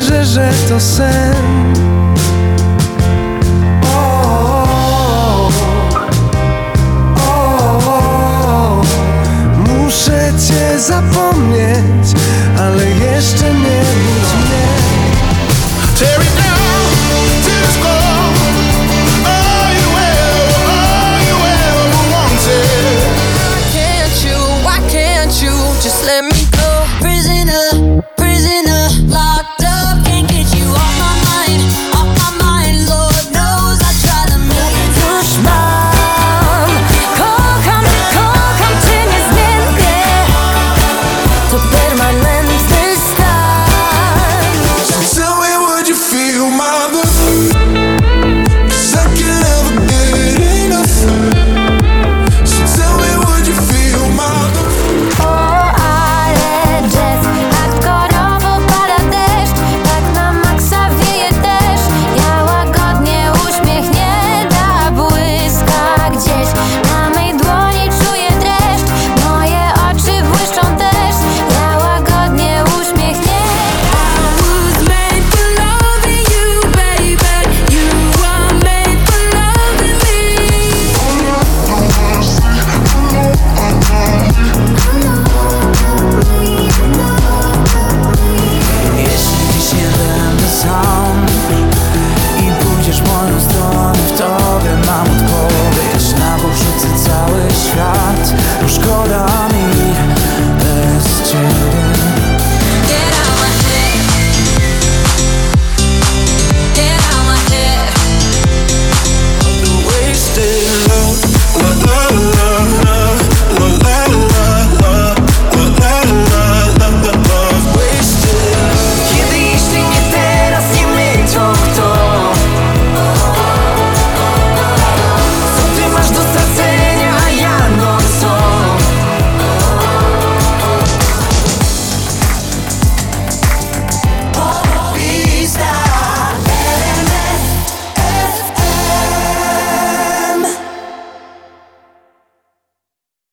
wierzę, że to sen. Muszę Cię zapomnieć, ale jeszcze nie